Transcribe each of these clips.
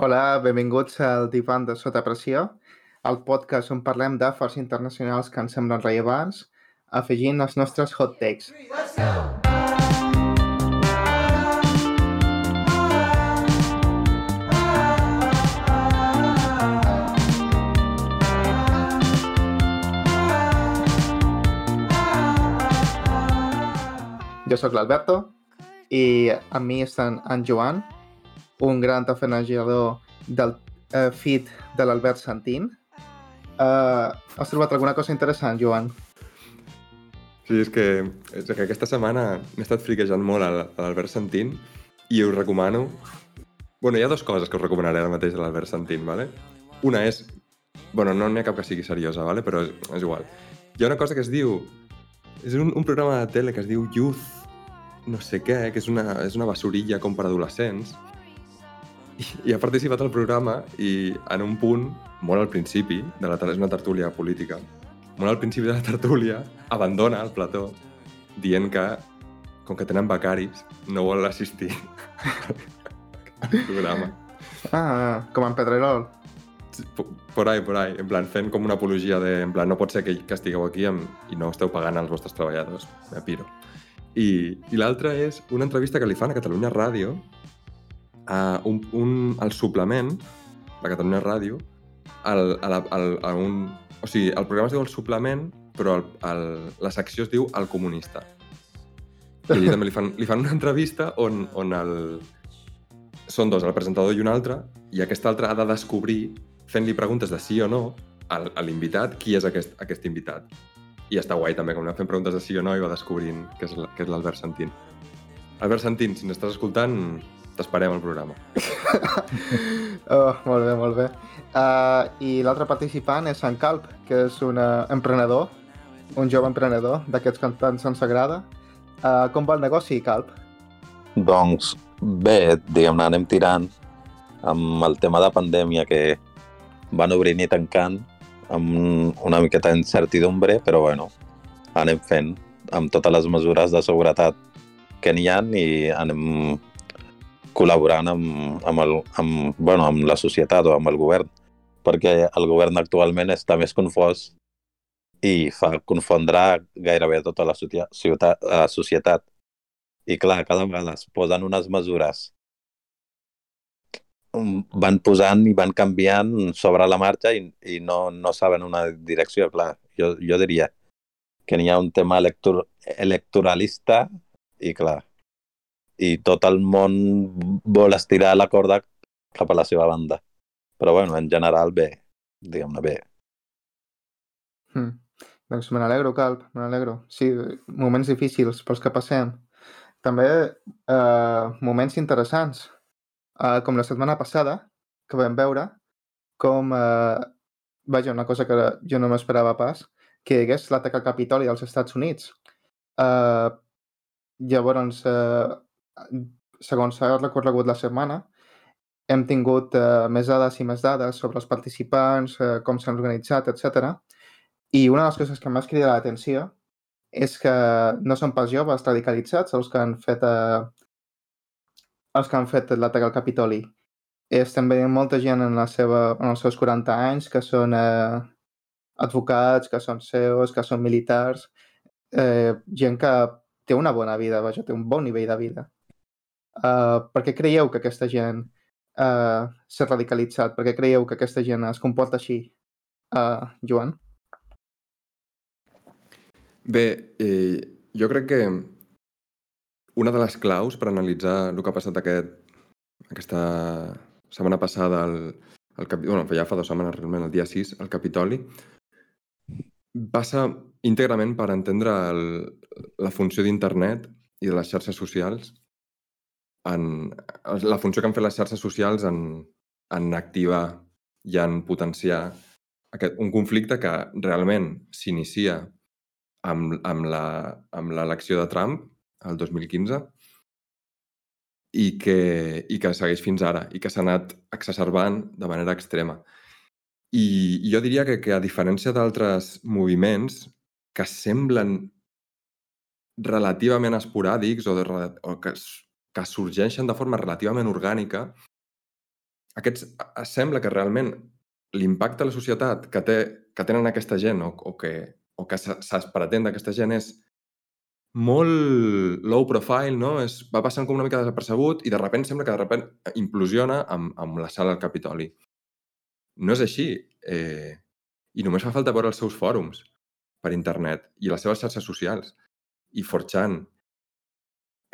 Hola, benvinguts al Divan de Sota Pressió, el podcast on parlem d'afers internacionals que ens semblen rellevants, afegint els nostres hot takes. Jo sóc l'Alberto i amb mi estan en Joan, un gran tafanejador del uh, feed de l'Albert Santín. Uh, has trobat alguna cosa interessant, Joan? Sí, és que, és que aquesta setmana m'he estat friquejant molt a l'Albert Santín i us recomano... bueno, hi ha dues coses que us recomanaré ara mateix de l'Albert Santín, ¿vale? Una és... bueno, no n'hi ha cap que sigui seriosa, ¿vale? però és, és igual. Hi ha una cosa que es diu... És un, un programa de tele que es diu Youth no sé què, que és una, és una basurilla com per adolescents, i, ha participat al programa i en un punt, molt al principi, de la, és una tertúlia política, molt al principi de la tertúlia, abandona el plató dient que, com que tenen becaris, no vol assistir al programa. Ah, com en Pedrerol. Por ahí, por ahí. En plan, fent com una apologia de... En plan, no pot ser que, que estigueu aquí amb, i no esteu pagant als vostres treballadors. Me piro. I, i l'altra és una entrevista que li fan a Catalunya Ràdio, a un, un, al suplement de Catalunya Ràdio, al, a, la, al, a un... O sigui, el programa es diu El Suplement, però el, el, la secció es diu El Comunista. I allà també li fan, li fan una entrevista on, on el... Són dos, el presentador i un altre, i aquest altre ha de descobrir, fent-li preguntes de sí o no, a l'invitat, qui és aquest, aquest invitat. I està guai també, com anem fent preguntes de sí o no i va descobrint que és l'Albert Santín. Albert Santín, si n'estàs escoltant, t'esperem al programa. oh, molt bé, molt bé. Uh, I l'altre participant és en Calp, que és un uh, emprenedor, un jove emprenedor d'aquests que tant se'ns agrada. Uh, com va el negoci, Calp? Doncs bé, diguem-ne, anem tirant amb el tema de pandèmia que van obrint i tancant amb una miqueta d'incertidumbre, però bueno, anem fent amb totes les mesures de seguretat que n'hi ha i anem col·laborant amb, amb, el, amb, bueno, amb la societat o amb el govern, perquè el govern actualment està més confós i fa confondre gairebé tota la, ciutat, la societat. I clar, cada vegada es posen unes mesures van posant i van canviant sobre la marxa i, i no, no saben una direcció. Clar, jo, jo diria que n'hi ha un tema elector, electoralista i clar, i tot el món vol estirar la corda cap a la seva banda. Però bueno, en general bé, diguem-ne bé. Hmm. Doncs me n'alegro, Calp, me n'alegro. Sí, moments difícils pels que passem. També eh, moments interessants uh, com la setmana passada, que vam veure com, uh, vaja, una cosa que jo no m'esperava pas, que hi hagués l'atac al Capitoli als Estats Units. Uh, llavors, uh, segons s'ha recorregut la setmana, hem tingut uh, més dades i més dades sobre els participants, uh, com s'han organitzat, etc. I una de les coses que m'ha cridat l'atenció és que no són pas joves radicalitzats els que han fet uh, els que han fet l'atac al Capitoli. Estem veient molta gent en, la seva, en els seus 40 anys que són eh, advocats, que són CEOs, que són militars, eh, gent que té una bona vida, vaja, té un bon nivell de vida. Uh, per què creieu que aquesta gent uh, s'ha radicalitzat? Per què creieu que aquesta gent es comporta així? Uh, Joan? Bé, eh, jo crec que una de les claus per analitzar el que ha passat aquest, aquesta setmana passada, el, el Capi... bueno, ja fa dues setmanes realment, el dia 6, al Capitoli, passa íntegrament per entendre el, la funció d'internet i de les xarxes socials en la funció que han fet les xarxes socials en, en activar i en potenciar aquest, un conflicte que realment s'inicia amb, amb l'elecció de Trump el 2015 i que, i que segueix fins ara i que s'ha anat exacerbant de manera extrema. I jo diria que, que a diferència d'altres moviments que semblen relativament esporàdics o, de, o que, que sorgeixen de forma relativament orgànica, aquests, sembla que realment l'impacte a la societat que, té, que tenen aquesta gent o, o que, o que se'ls pretén d'aquesta gent és molt low profile, no? És, va passant com una mica desapercebut i de sobte sembla que de sobte implosiona amb, amb la sala del Capitoli. No és així. Eh, I només fa falta veure els seus fòrums per internet i les seves xarxes socials. I Forchan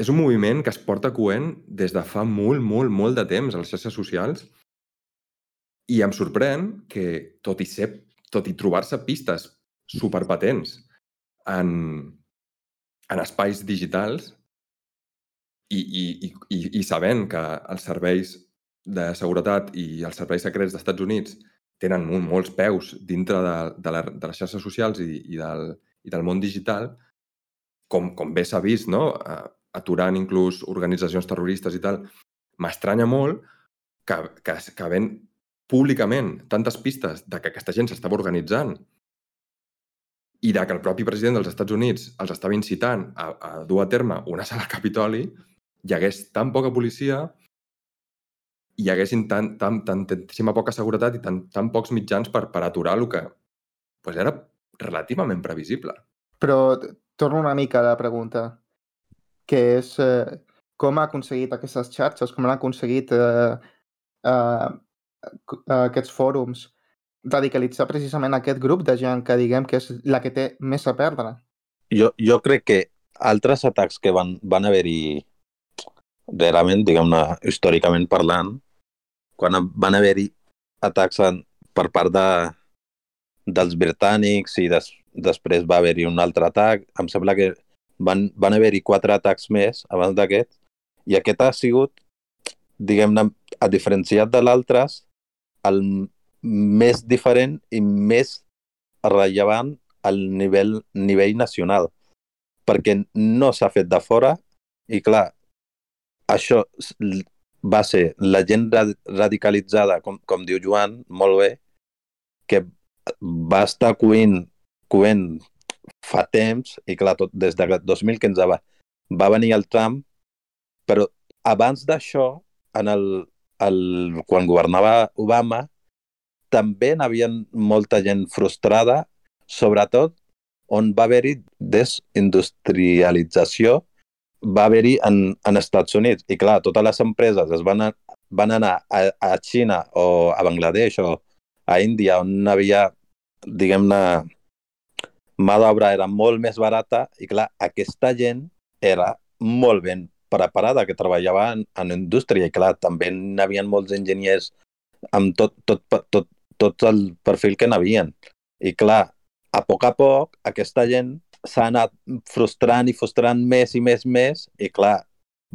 és un moviment que es porta coent des de fa molt, molt, molt de temps a les xarxes socials i em sorprèn que, tot i, ser, tot i trobar-se pistes superpatents en, en espais digitals i, i, i, i sabent que els serveis de seguretat i els serveis secrets dels Estats Units tenen un, molts peus dintre de, de, la, de les xarxes socials i, i, del, i del món digital, com, com bé s'ha vist, no? Aturant inclús organitzacions terroristes i tal, m'estranya molt que, que, que ven públicament tantes pistes de que aquesta gent s'estava organitzant i de que el propi president dels Estats Units els estava incitant a, a dur a terme una sala al Capitoli, hi hagués tan poca policia hi haguessin tan, tan, tantíssima poca seguretat i tan, tan pocs mitjans per, per aturar el que pues era relativament previsible. Però torno una mica a la pregunta, que és eh, com ha aconseguit aquestes xarxes, com han aconseguit eh, eh, aquests fòrums radicalitzar precisament aquest grup de gent que diguem que és la que té més a perdre. Jo, jo crec que altres atacs que van, van haver-hi realment, diguem-ne, històricament parlant, quan van haver-hi atacs en, per part de, dels britànics i des, després va haver-hi un altre atac, em sembla que van, van haver-hi quatre atacs més abans d'aquest, i aquest ha sigut, diguem-ne, a diferenciat de l'altres, el més diferent i més rellevant al nivell, nivell nacional, perquè no s'ha fet de fora i, clar, això va ser la gent radicalitzada, com, com diu Joan, molt bé, que va estar coent, coent fa temps, i clar, tot, des de 2015 va, va venir el Trump, però abans d'això, en el, el, quan governava Obama, també n'havia molta gent frustrada, sobretot on va haver-hi desindustrialització, va haver-hi en, en Estats Units. I clar, totes les empreses es van, van anar a, a Xina o a Bangladesh o a Índia, on havia, diguem-ne, mà d'obra era molt més barata i clar, aquesta gent era molt ben preparada, que treballava en, en indústria i clar, també n'hi havia molts enginyers amb tot, tot, tot, tot el perfil que n'havien. I clar, a poc a poc, aquesta gent s'ha anat frustrant i frustrant més i més més i clar,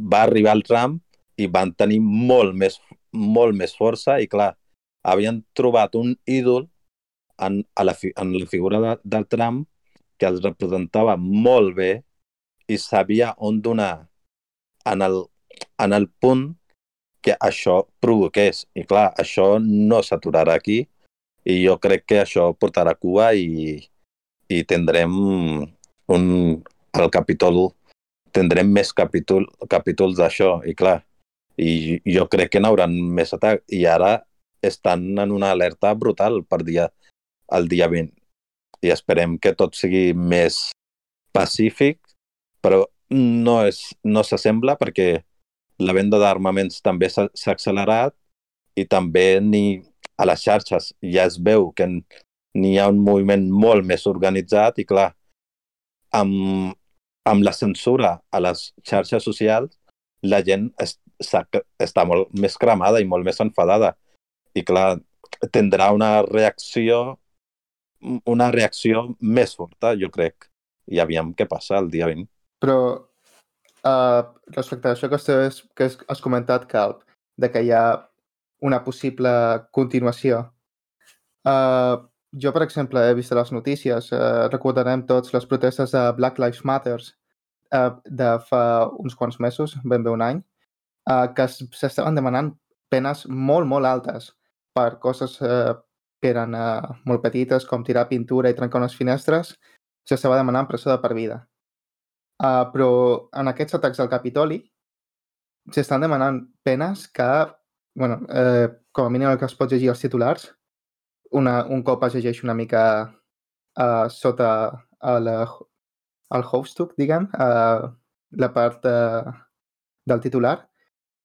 va arribar el Trump i van tenir molt més, molt més força i clar, havien trobat un ídol en, a la, en la figura de, del Trump que els representava molt bé i sabia on donar en el, en el punt que això provoqués. I clar, això no s'aturarà aquí i jo crec que això portarà cua i, i tindrem un, el capítol tindrem més capítol, capítols d'això i clar, i jo crec que n'hauran més atac i ara estan en una alerta brutal per dia, el dia 20 i esperem que tot sigui més pacífic però no és no s'assembla perquè la venda d'armaments també s'ha accelerat i també ni a les xarxes ja es veu que n'hi ha un moviment molt més organitzat i clar, amb, amb la censura a les xarxes socials la gent es, està molt més cremada i molt més enfadada. I clar, tindrà una reacció una reacció més forta, jo crec. I aviam què passa el dia 20. Però uh, respecte a això que has, que has comentat, Calp, de que hi ha una possible continuació. Uh, jo, per exemple, he vist les notícies, uh, recordarem tots les protestes de Black Lives Matter uh, de fa uns quants mesos, ben bé un any, uh, que s'estaven demanant penes molt, molt altes per coses uh, que eren uh, molt petites, com tirar pintura i trencar unes finestres, s'estava demanant presó de per vida. Uh, però en aquests atacs al Capitoli s'estan demanant penes que bueno, eh, com a mínim el que es pot llegir els titulars, una, un cop es llegeix una mica uh, sota el, el Hovestuck, diguem, uh, la part uh, del titular,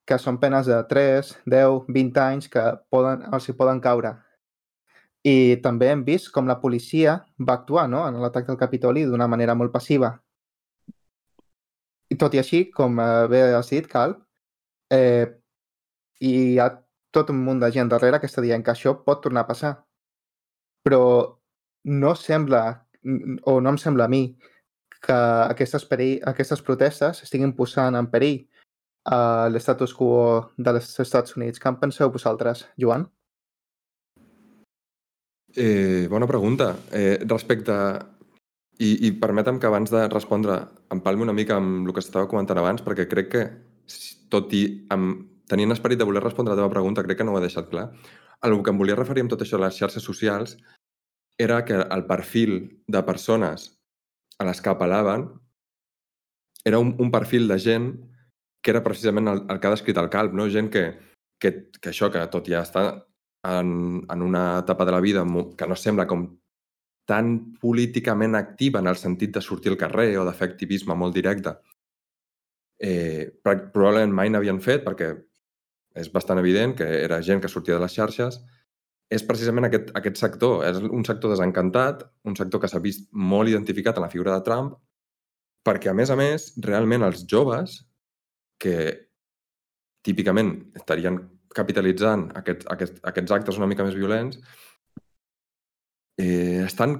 que són penes de 3, 10, 20 anys que poden, els hi poden caure. I també hem vist com la policia va actuar no? en l'atac del Capitoli d'una manera molt passiva. I tot i així, com eh, bé has dit, Calp, eh, hi ha tot un munt de gent darrere que està dient que això pot tornar a passar. Però no sembla, o no em sembla a mi, que aquestes, perill, aquestes protestes estiguin posant en perill uh, l'estatus quo dels Estats Units. Què en penseu vosaltres, Joan? Eh, bona pregunta. Eh, respecte... I, I permetem que abans de respondre empalmi una mica amb el que estava comentant abans, perquè crec que, tot i amb, tenint esperit de voler respondre la teva pregunta, crec que no ho he deixat clar. El que em volia referir amb tot això a les xarxes socials era que el perfil de persones a les que apel·laven era un, un perfil de gent que era precisament el, el que ha descrit el Calp, no? gent que, que, que això, que tot ja està en, en una etapa de la vida que no sembla com tan políticament activa en el sentit de sortir al carrer o de fer activisme molt directe, eh, probablement mai n'havien fet perquè és bastant evident que era gent que sortia de les xarxes, és precisament aquest, aquest sector. És un sector desencantat, un sector que s'ha vist molt identificat en la figura de Trump, perquè, a més a més, realment els joves que típicament estarien capitalitzant aquest, aquest, aquests actes una mica més violents, eh, estan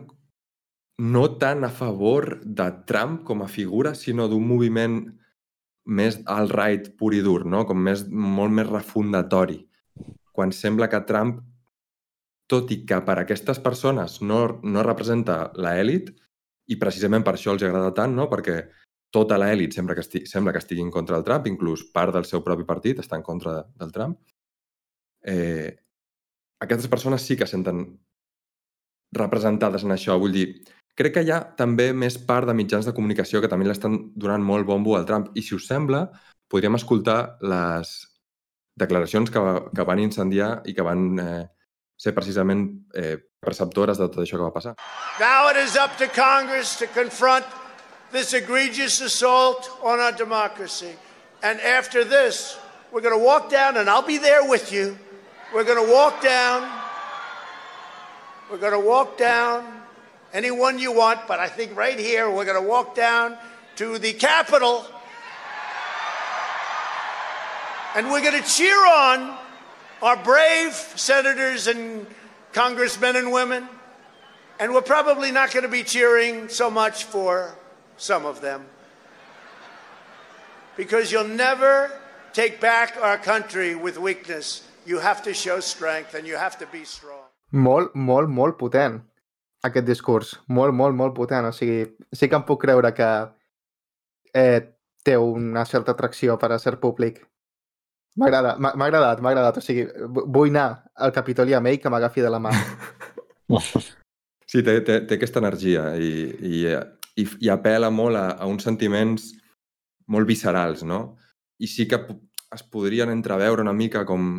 no tant a favor de Trump com a figura, sinó d'un moviment més alt-right pur i dur, no? com més, molt més refundatori. Quan sembla que Trump, tot i que per aquestes persones no, no representa l'elit, i precisament per això els agrada tant, no? perquè tota l'èlit sembla, que estigui, sembla que estigui en contra del Trump, inclús part del seu propi partit està en contra del Trump. Eh, aquestes persones sí que senten representades en això. Vull dir, crec que hi ha també més part de mitjans de comunicació que també l'estan donant molt bombo al Trump. I si us sembla, podríem escoltar les declaracions que, que van incendiar i que van eh, ser precisament eh, perceptores de tot això que va passar. Now it is up to Congress to confront this egregious assault on our democracy. And after this, we're going to walk down, and I'll be there with you. We're going to walk down. We're going to walk down anyone you want, but I think right here we're going to walk down to the Capitol. And we're going to cheer on our brave senators and congressmen and women. And we're probably not going to be cheering so much for some of them. Because you'll never take back our country with weakness. You have to show strength and you have to be strong. Molt, molt, molt potent, aquest discurs. Molt, molt, molt potent. O sigui, sí que em puc creure que eh, té una certa atracció per a ser públic. M'ha agradat, m'ha agradat, m'ha agradat. O sigui, vull anar al Capitoli amb ell que m'agafi de la mà. Sí, té, té, té aquesta energia i, i i, i apela molt a, a uns sentiments molt viscerals, no? I sí que es podrien entreveure una mica com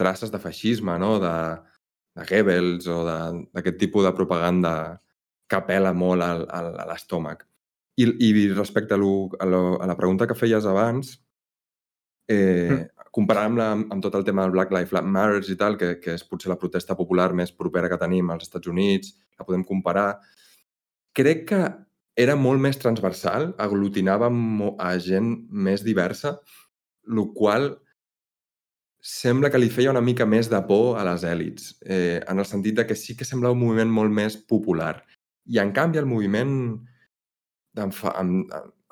traces de feixisme, no? De, de Goebbels o d'aquest tipus de propaganda que apela molt al, al, a l'estómac. I, I respecte a, lo, a, lo, a la pregunta que feies abans, eh, mm. comparant-la amb, amb tot el tema del Black Lives Matter i tal, que, que és potser la protesta popular més propera que tenim als Estats Units, la podem comparar, crec que era molt més transversal, aglutinava a gent més diversa, el qual sembla que li feia una mica més de por a les èlits, eh, en el sentit de que sí que sembla un moviment molt més popular. I, en canvi, el moviment en, en,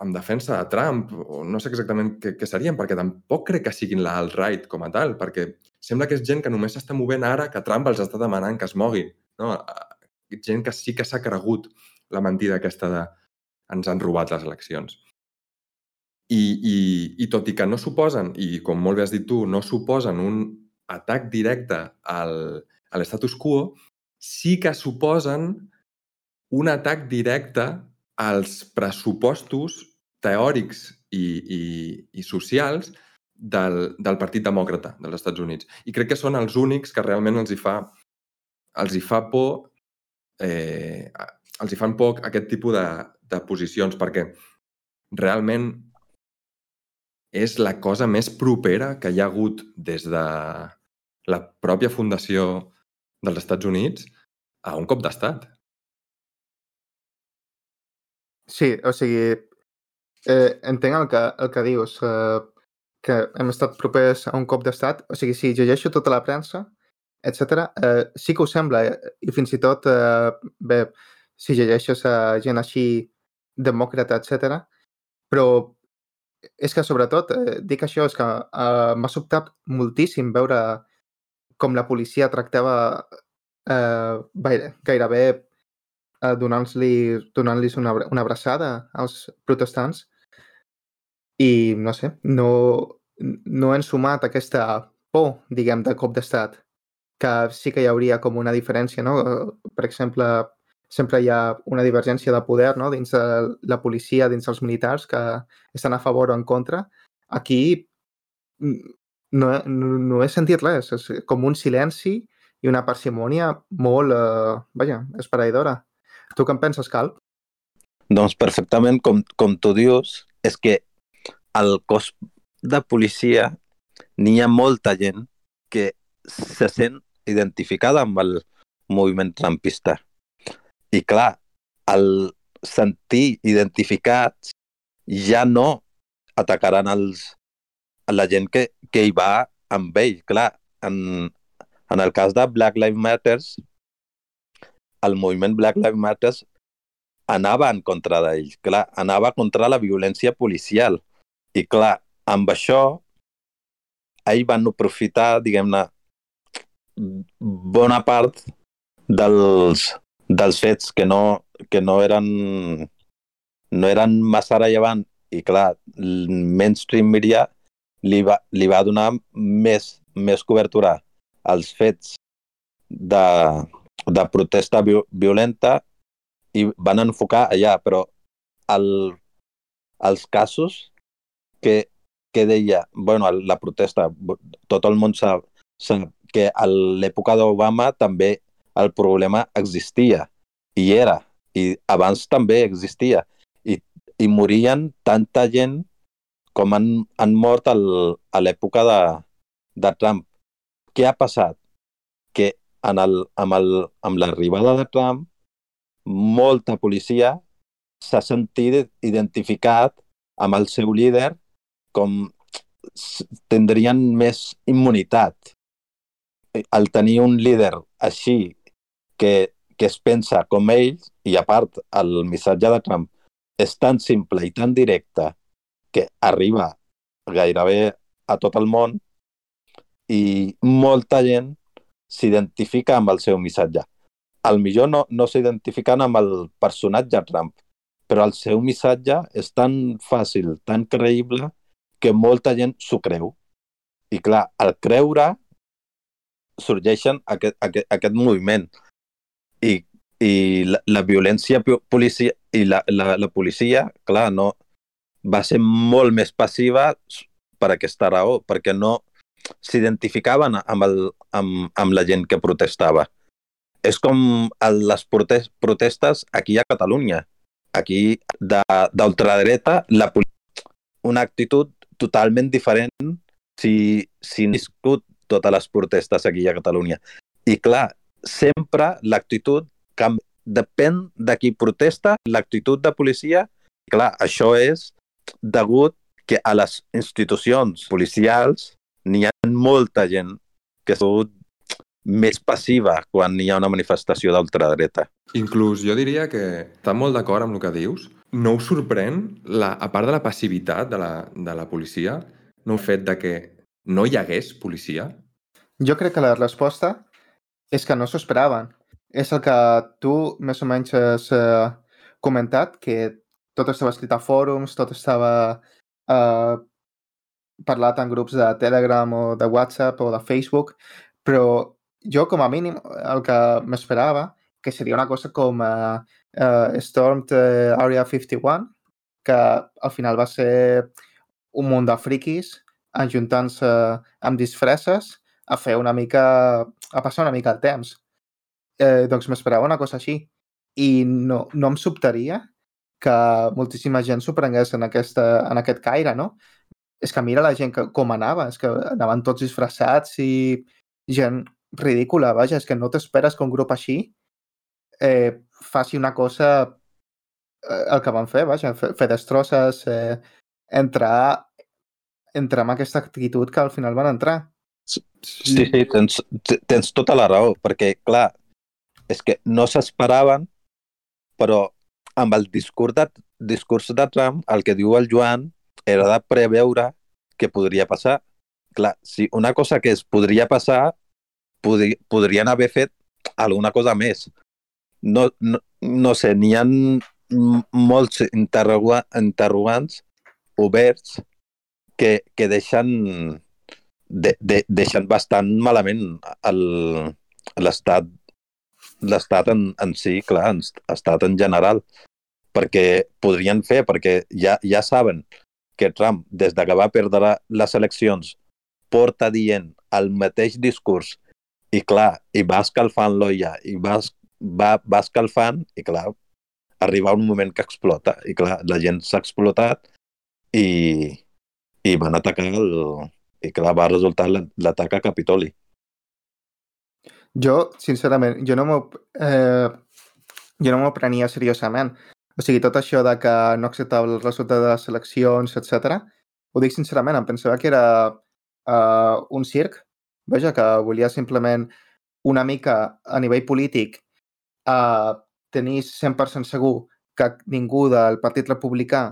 en defensa de Trump, o no sé exactament què, què serien, perquè tampoc crec que siguin l'alt-right com a tal, perquè sembla que és gent que només s'està movent ara que Trump els està demanant que es moguin. No? Gent que sí que s'ha cregut la mentida aquesta de ens han robat les eleccions. I, i, i tot i que no suposen, i com molt bé has dit tu, no suposen un atac directe al, a l'estatus quo, sí que suposen un atac directe als pressupostos teòrics i, i, i socials del, del Partit Demòcrata dels Estats Units. I crec que són els únics que realment els hi fa, els hi fa por eh, els hi fan por aquest tipus de, de posicions perquè realment és la cosa més propera que hi ha hagut des de la pròpia fundació dels Estats Units a un cop d'estat. Sí, o sigui, eh, entenc el que, el que dius, eh, que hem estat propers a un cop d'estat. O sigui, si llegeixo tota la premsa, etc, eh, sí que ho sembla, eh, i fins i tot, eh, bé, si llegeixes a gent així demòcrata, etc. Però és que, sobretot, eh, dic això, és que eh, m'ha sobtat moltíssim veure com la policia tractava eh, gairebé eh, donant-li donant una, una abraçada als protestants i, no sé, no, no han sumat aquesta por, diguem, de cop d'estat, que sí que hi hauria com una diferència, no? Per exemple, sempre hi ha una divergència de poder no? dins de la policia, dins dels militars, que estan a favor o en contra. Aquí no, no, no he sentit res, és com un silenci i una parsimònia molt, eh, vaja, esparadora. Tu què en penses, Cal? Doncs perfectament, com, com tu dius, és que al cos de policia n'hi ha molta gent que se sent identificada amb el moviment trampista. I clar, al sentir identificats ja no atacaran els, la gent que, que hi va amb ell. Clar, en, en el cas de Black Lives Matters, el moviment Black Lives Matters anava en contra d'ells. Clar, anava contra la violència policial. I clar, amb això, ells van aprofitar, diguem-ne, bona part dels, dels fets que no, que no eren no eren massa rellevant. I clar, el mainstream media li va, li va donar més, més cobertura als fets de, de protesta vi violenta i van enfocar allà, però el, els casos que, que deia, bueno, la protesta, tot el món sap, sap que a l'època d'Obama també el problema existia i era, i abans també existia, i, i morien tanta gent com han, han mort el, a l'època de, de Trump. Què ha passat? Que en el, amb, el, amb l'arribada de Trump, molta policia s'ha sentit identificat amb el seu líder com tindrien més immunitat. Al tenir un líder així que, que es pensa com ells i a part el missatge de Trump és tan simple i tan directe que arriba gairebé a tot el món i molta gent s'identifica amb el seu missatge. Al millor no, no s'identifiquen amb el personatge Trump, però el seu missatge és tan fàcil, tan creïble, que molta gent s'ho creu. I clar, al creure sorgeixen aquest, aquest, aquest moviment i, i la, la violència policia, i la, la, la policia, clar, no, va ser molt més passiva per aquesta raó, perquè no s'identificaven amb, el, amb, amb la gent que protestava. És com les protestes aquí a Catalunya. Aquí, d'ultradreta, la una actitud totalment diferent si, si han viscut totes les protestes aquí a Catalunya. I clar, sempre l'actitud canvia. Depèn de qui protesta, l'actitud de policia. Clar, això és degut que a les institucions policials n'hi ha molta gent que és més passiva quan hi ha una manifestació d'ultradreta. Inclús jo diria que està molt d'acord amb el que dius. No us sorprèn, la, a part de la passivitat de la, de la policia, no el fet de que no hi hagués policia? Jo crec que la resposta és que no s'ho esperaven. És el que tu més o menys has eh, comentat, que tot estava escrit a fòrums, tot estava eh, parlat en grups de Telegram o de WhatsApp o de Facebook, però jo com a mínim el que m'esperava que seria una cosa com uh, uh, Stormed Area 51, que al final va ser un munt de friquis ajuntant-se amb disfresses a fer una mica... a passar una mica el temps. Eh, doncs m'esperava una cosa així. I no, no em sobtaria que moltíssima gent s'ho prengués en, aquesta, en aquest caire, no? És que mira la gent que, com anava, és que anaven tots disfressats i gent ridícula, vaja, és que no t'esperes que un grup així eh, faci una cosa eh, el que van fer, vaja, fer, fer destrosses, eh, entrar, entrar amb aquesta actitud que al final van entrar. Sí, sí, tens, tens tota la raó, perquè, clar, és que no s'esperaven, però amb el discurs de, discurs de Trump, el que diu el Joan era de preveure què podria passar. Clar, si una cosa que es podria passar, podri, podrien haver fet alguna cosa més. No, no, no sé, n'hi ha molts interroga, interrogants oberts que, que deixen, de, de, deixen bastant malament l'estat l'estat en, en si, clar, en, estat en general. Perquè podrien fer, perquè ja, ja saben que Trump, des de que va perdre les eleccions, porta dient el mateix discurs i clar, i va escalfant l'olla i va, va, va escalfant i clar, arriba un moment que explota i clar, la gent s'ha explotat i, i van atacar el, i clar, va resultar l'atac a Capitoli. Jo, sincerament, jo no m'ho eh, jo no m'ho prenia seriosament. O sigui, tot això de que no acceptava el resultat de les eleccions, etc. ho dic sincerament, em pensava que era uh, un circ, vaja, que volia simplement una mica a nivell polític uh, tenir 100% segur que ningú del Partit Republicà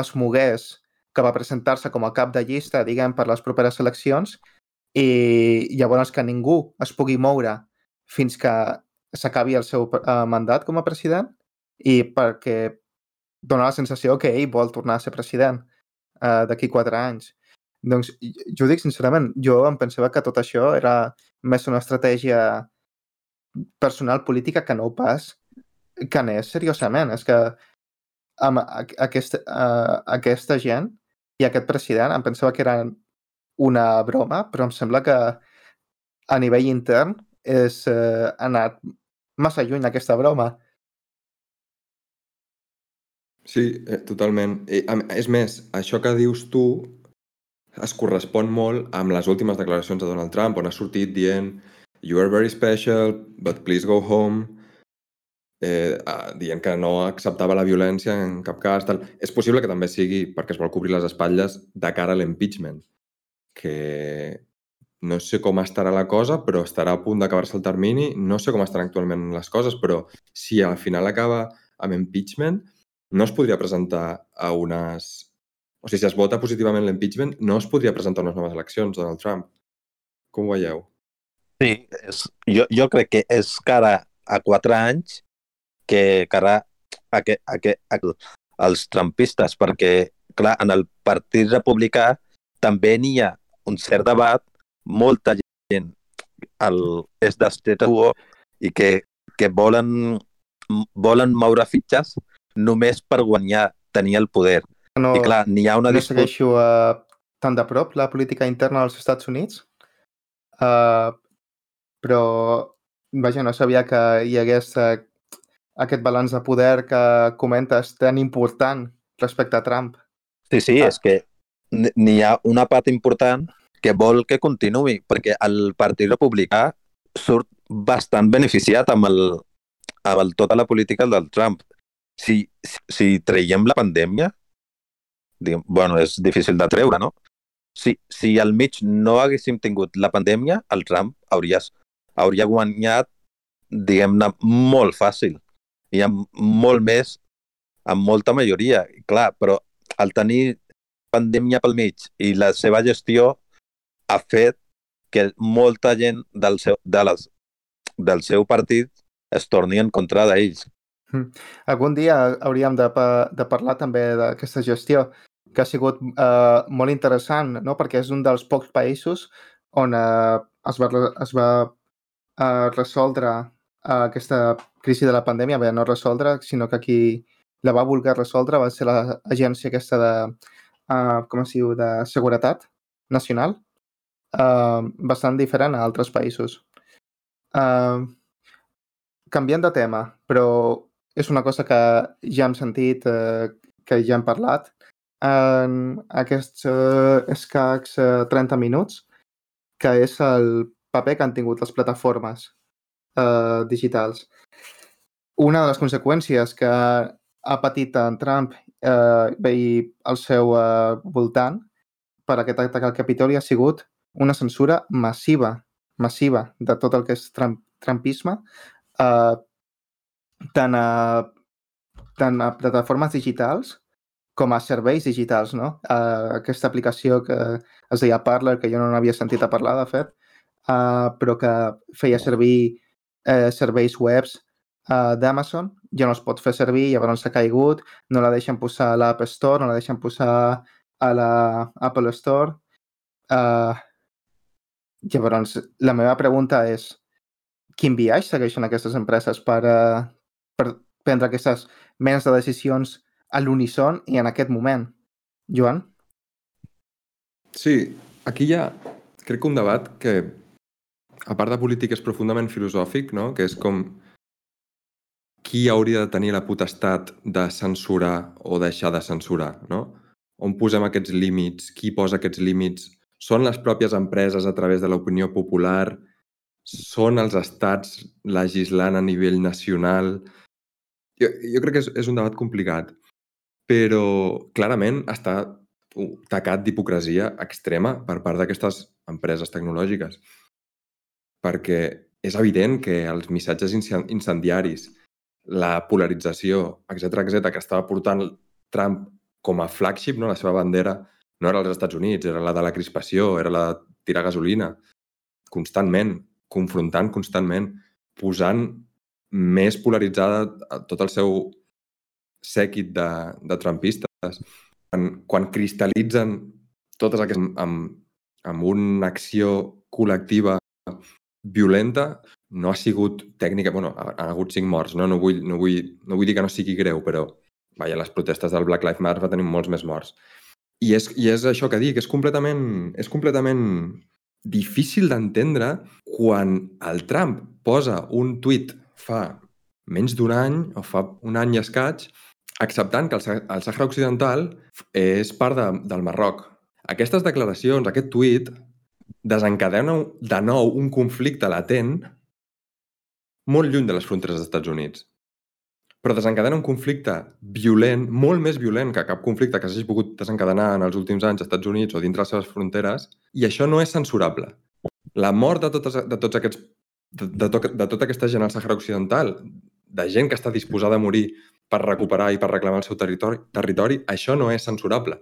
es mogués que va presentar-se com a cap de llista, diguem, per les properes eleccions i llavors que ningú es pugui moure fins que s'acabi el seu uh, mandat com a president i perquè dona la sensació que ell vol tornar a ser president uh, d'aquí quatre anys. Doncs jo dic sincerament, jo em pensava que tot això era més una estratègia personal política que no pas que anés seriosament. És que amb aquesta, uh, aquesta gent i aquest president em pensava que eren una broma, però em sembla que a nivell intern és uh, anat massa lluny aquesta broma. Sí, eh, totalment. I, és més, això que dius tu es correspon molt amb les últimes declaracions de Donald Trump, on ha sortit dient You are very special, but please go home. Eh, dient que no acceptava la violència en cap cas. Tal. És possible que també sigui perquè es vol cobrir les espatlles de cara a l'impeachment, que no sé com estarà la cosa, però estarà a punt d'acabar-se el termini. No sé com estan actualment les coses, però si al final acaba amb impeachment, no es podria presentar a unes... O sigui, si es vota positivament l'impeachment, no es podria presentar unes noves eleccions, Donald Trump. Com ho veieu? Sí, és, jo, jo crec que és cara a quatre anys que cara a que, a que a, els trumpistes, perquè, clar, en el Partit Republicà també n'hi ha un cert debat, molta gent el, és d'estat i que, que volen, volen moure fitxes només per guanyar, tenir el poder. No, I clar, n'hi ha una no disputa... segueixo uh, tan de prop la política interna dels Estats Units, uh, però vaja, no sabia que hi hagués uh, aquest balanç de poder que comentes tan important respecte a Trump. Sí, sí, ah. és que n'hi ha una part important que vol que continuï, perquè el Partit Republicà surt bastant beneficiat amb, el, amb el, tota la política del Trump si, si traiem la pandèmia, diguem, bueno, és difícil de treure, no? Si, si al mig no haguéssim tingut la pandèmia, el Trump hauria, hauria guanyat, diguem-ne, molt fàcil i amb molt més, amb molta majoria, clar, però al tenir pandèmia pel mig i la seva gestió ha fet que molta gent del seu, de les, del seu partit es torni en contra d'ells. Mm. Algun dia hauríem de, de parlar també d'aquesta gestió, que ha sigut eh, molt interessant, no? perquè és un dels pocs països on eh, es va, es va eh, resoldre aquesta crisi de la pandèmia, bé, no resoldre, sinó que qui la va voler resoldre va ser l'agència aquesta de, eh, com es diu, de seguretat nacional uh, bastant diferent a altres països. Uh, canviant de tema, però és una cosa que ja hem sentit, uh, que ja hem parlat, en aquests uh, escacs uh, 30 minuts, que és el paper que han tingut les plataformes uh, digitals. Una de les conseqüències que ha patit en Trump eh, i al seu eh, voltant per aquest atac al Capitoli ha sigut una censura massiva, massiva de tot el que és trump, trumpisme, eh, tant, a, tant a plataformes digitals com a serveis digitals, no? Uh, aquesta aplicació que es deia Parler, que jo no n'havia sentit a parlar, de fet, uh, però que feia servir uh, serveis webs uh, d'Amazon, ja no es pot fer servir, llavors s'ha caigut, no la deixen posar a l'App Store, no la deixen posar a la Apple Store. Uh, llavors, la meva pregunta és quin viatge segueixen aquestes empreses per, uh, per prendre aquestes menes de decisions a l'unison i en aquest moment. Joan? Sí, aquí hi ha, crec que un debat que, a part de polític, és profundament filosòfic, no? que és com qui hauria de tenir la potestat de censurar o deixar de censurar, no? On posem aquests límits? Qui posa aquests límits? Són les pròpies empreses a través de l'opinió popular? Són els estats legislant a nivell nacional? Jo, jo crec que és, és un debat complicat però clarament està tacat d'hipocresia extrema per part d'aquestes empreses tecnològiques. Perquè és evident que els missatges incendiaris, la polarització, etc etc que estava portant Trump com a flagship, no? la seva bandera, no era als Estats Units, era la de la crispació, era la de tirar gasolina, constantment, confrontant constantment, posant més polaritzada tot el seu sèquit de, de trumpistes, quan, quan cristal·litzen totes aquestes amb, amb una acció col·lectiva violenta, no ha sigut tècnica... bueno, han hagut cinc morts, no? No vull, no, vull, no vull dir que no sigui greu, però vaja, les protestes del Black Lives Matter va tenir molts més morts. I és, i és això que dic, és completament, és completament difícil d'entendre quan el Trump posa un tuit fa menys d'un any, o fa un any i escaig, acceptant que el, el Sàhara Occidental és part de, del Marroc. Aquestes declaracions, aquest tuit, desencadena de nou un conflicte latent molt lluny de les fronteres dels Estats Units. Però desencadena un conflicte violent, molt més violent que cap conflicte que s'hagi pogut desencadenar en els últims anys als Estats Units o dintre les seves fronteres, i això no és censurable. La mort de, totes, de tots aquests de, de, to, de tota aquesta gent al Sàhara Occidental, de gent que està disposada a morir per recuperar i per reclamar el seu territori, territori, això no és censurable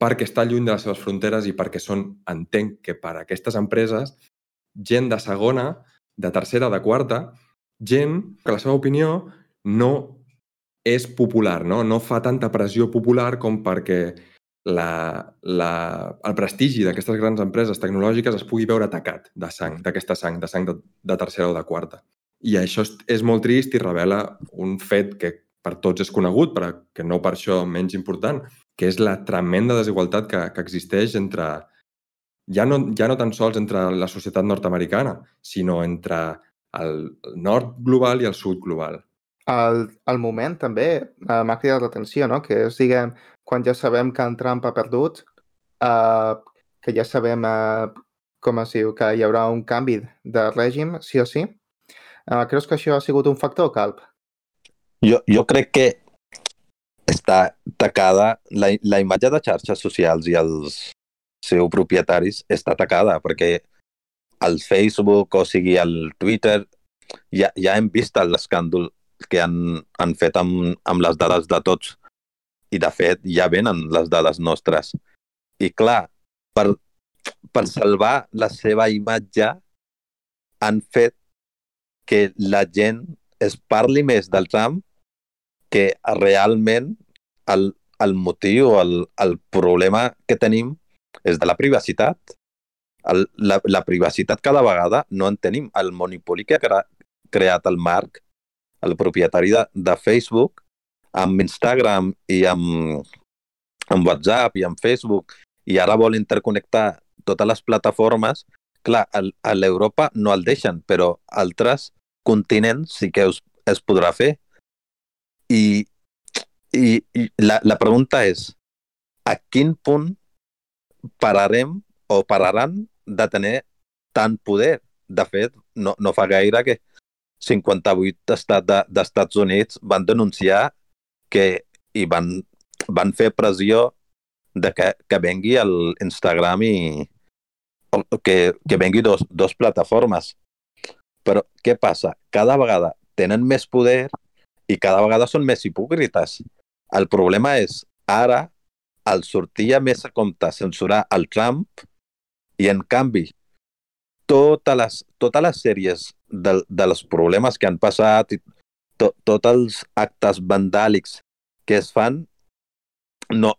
perquè està lluny de les seves fronteres i perquè són, entenc que per a aquestes empreses, gent de segona, de tercera, de quarta, gent que la seva opinió no és popular, no, no fa tanta pressió popular com perquè la, la, el prestigi d'aquestes grans empreses tecnològiques es pugui veure atacat de sang, d'aquesta sang, de sang de, de tercera o de quarta. I això és, és molt trist i revela un fet que per tots és conegut, però que no per això menys important, que és la tremenda desigualtat que, que existeix entre, ja no, ja no tan sols entre la societat nord-americana, sinó entre el nord global i el sud global. El, el moment també uh, m'ha cridat l'atenció, no? que és, diguem, quan ja sabem que en Trump ha perdut, uh, que ja sabem uh, com es diu, que hi haurà un canvi de règim, sí o sí. Uh, creus que això ha sigut un factor, Calp? Jo, jo crec que està tacada, la, la imatge de xarxes socials i els seus propietaris està tacada perquè el Facebook, o sigui, el Twitter, ja, ja hem vist l'escàndol que han, han fet amb, amb les dades de tots. I, de fet, ja venen les dades nostres. I, clar, per, per salvar la seva imatge, han fet que la gent es parli més del Trump que realment el, el motiu, el, el problema que tenim és de la privacitat. El, la, la privacitat cada vegada no en tenim. El monopoli que ha cre creat el Marc, el propietari de, de Facebook, amb Instagram i amb, amb WhatsApp i amb Facebook i ara vol interconnectar totes les plataformes, clar, a l'Europa no el deixen, però altres continents sí que es, es podrà fer. I, i, i la, la pregunta és, a quin punt pararem o pararan de tenir tant poder? De fet, no, no fa gaire que 58 estats de, d'Estats Units van denunciar que i van, van fer pressió de que, que vengui l'Instagram i que, que vengui dos, dos plataformes. Però què passa? Cada vegada tenen més poder i cada vegada són més hipòcrites. El problema és, ara el sortia més a compte censurar el Trump i, en canvi, totes les, totes les sèries de, dels problemes que han passat i to, tots els actes vandàlics que es fan no,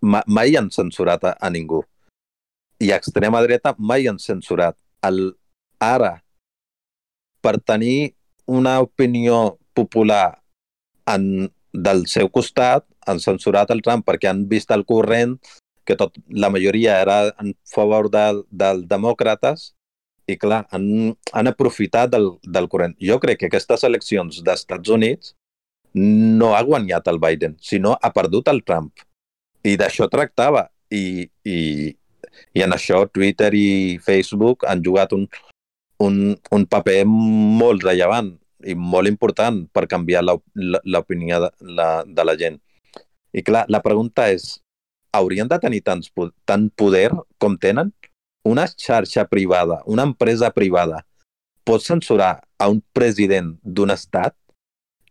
mai han censurat a, a ningú. I extrema dreta mai han censurat. El, ara, per tenir una opinió popular en, del seu costat, han censurat el Trump perquè han vist el corrent que tot, la majoria era en favor del, del demòcrates i clar, han, han aprofitat del, del corrent. Jo crec que aquestes eleccions d'Estats Units no ha guanyat el Biden, sinó ha perdut el Trump. I d'això tractava. I, i, I en això Twitter i Facebook han jugat un, un, un paper molt rellevant i molt important per canviar l'opinió de la, de la gent. I clar, la pregunta és, haurien de tenir tants, tant poder com tenen? Una xarxa privada, una empresa privada, pot censurar a un president d'un estat?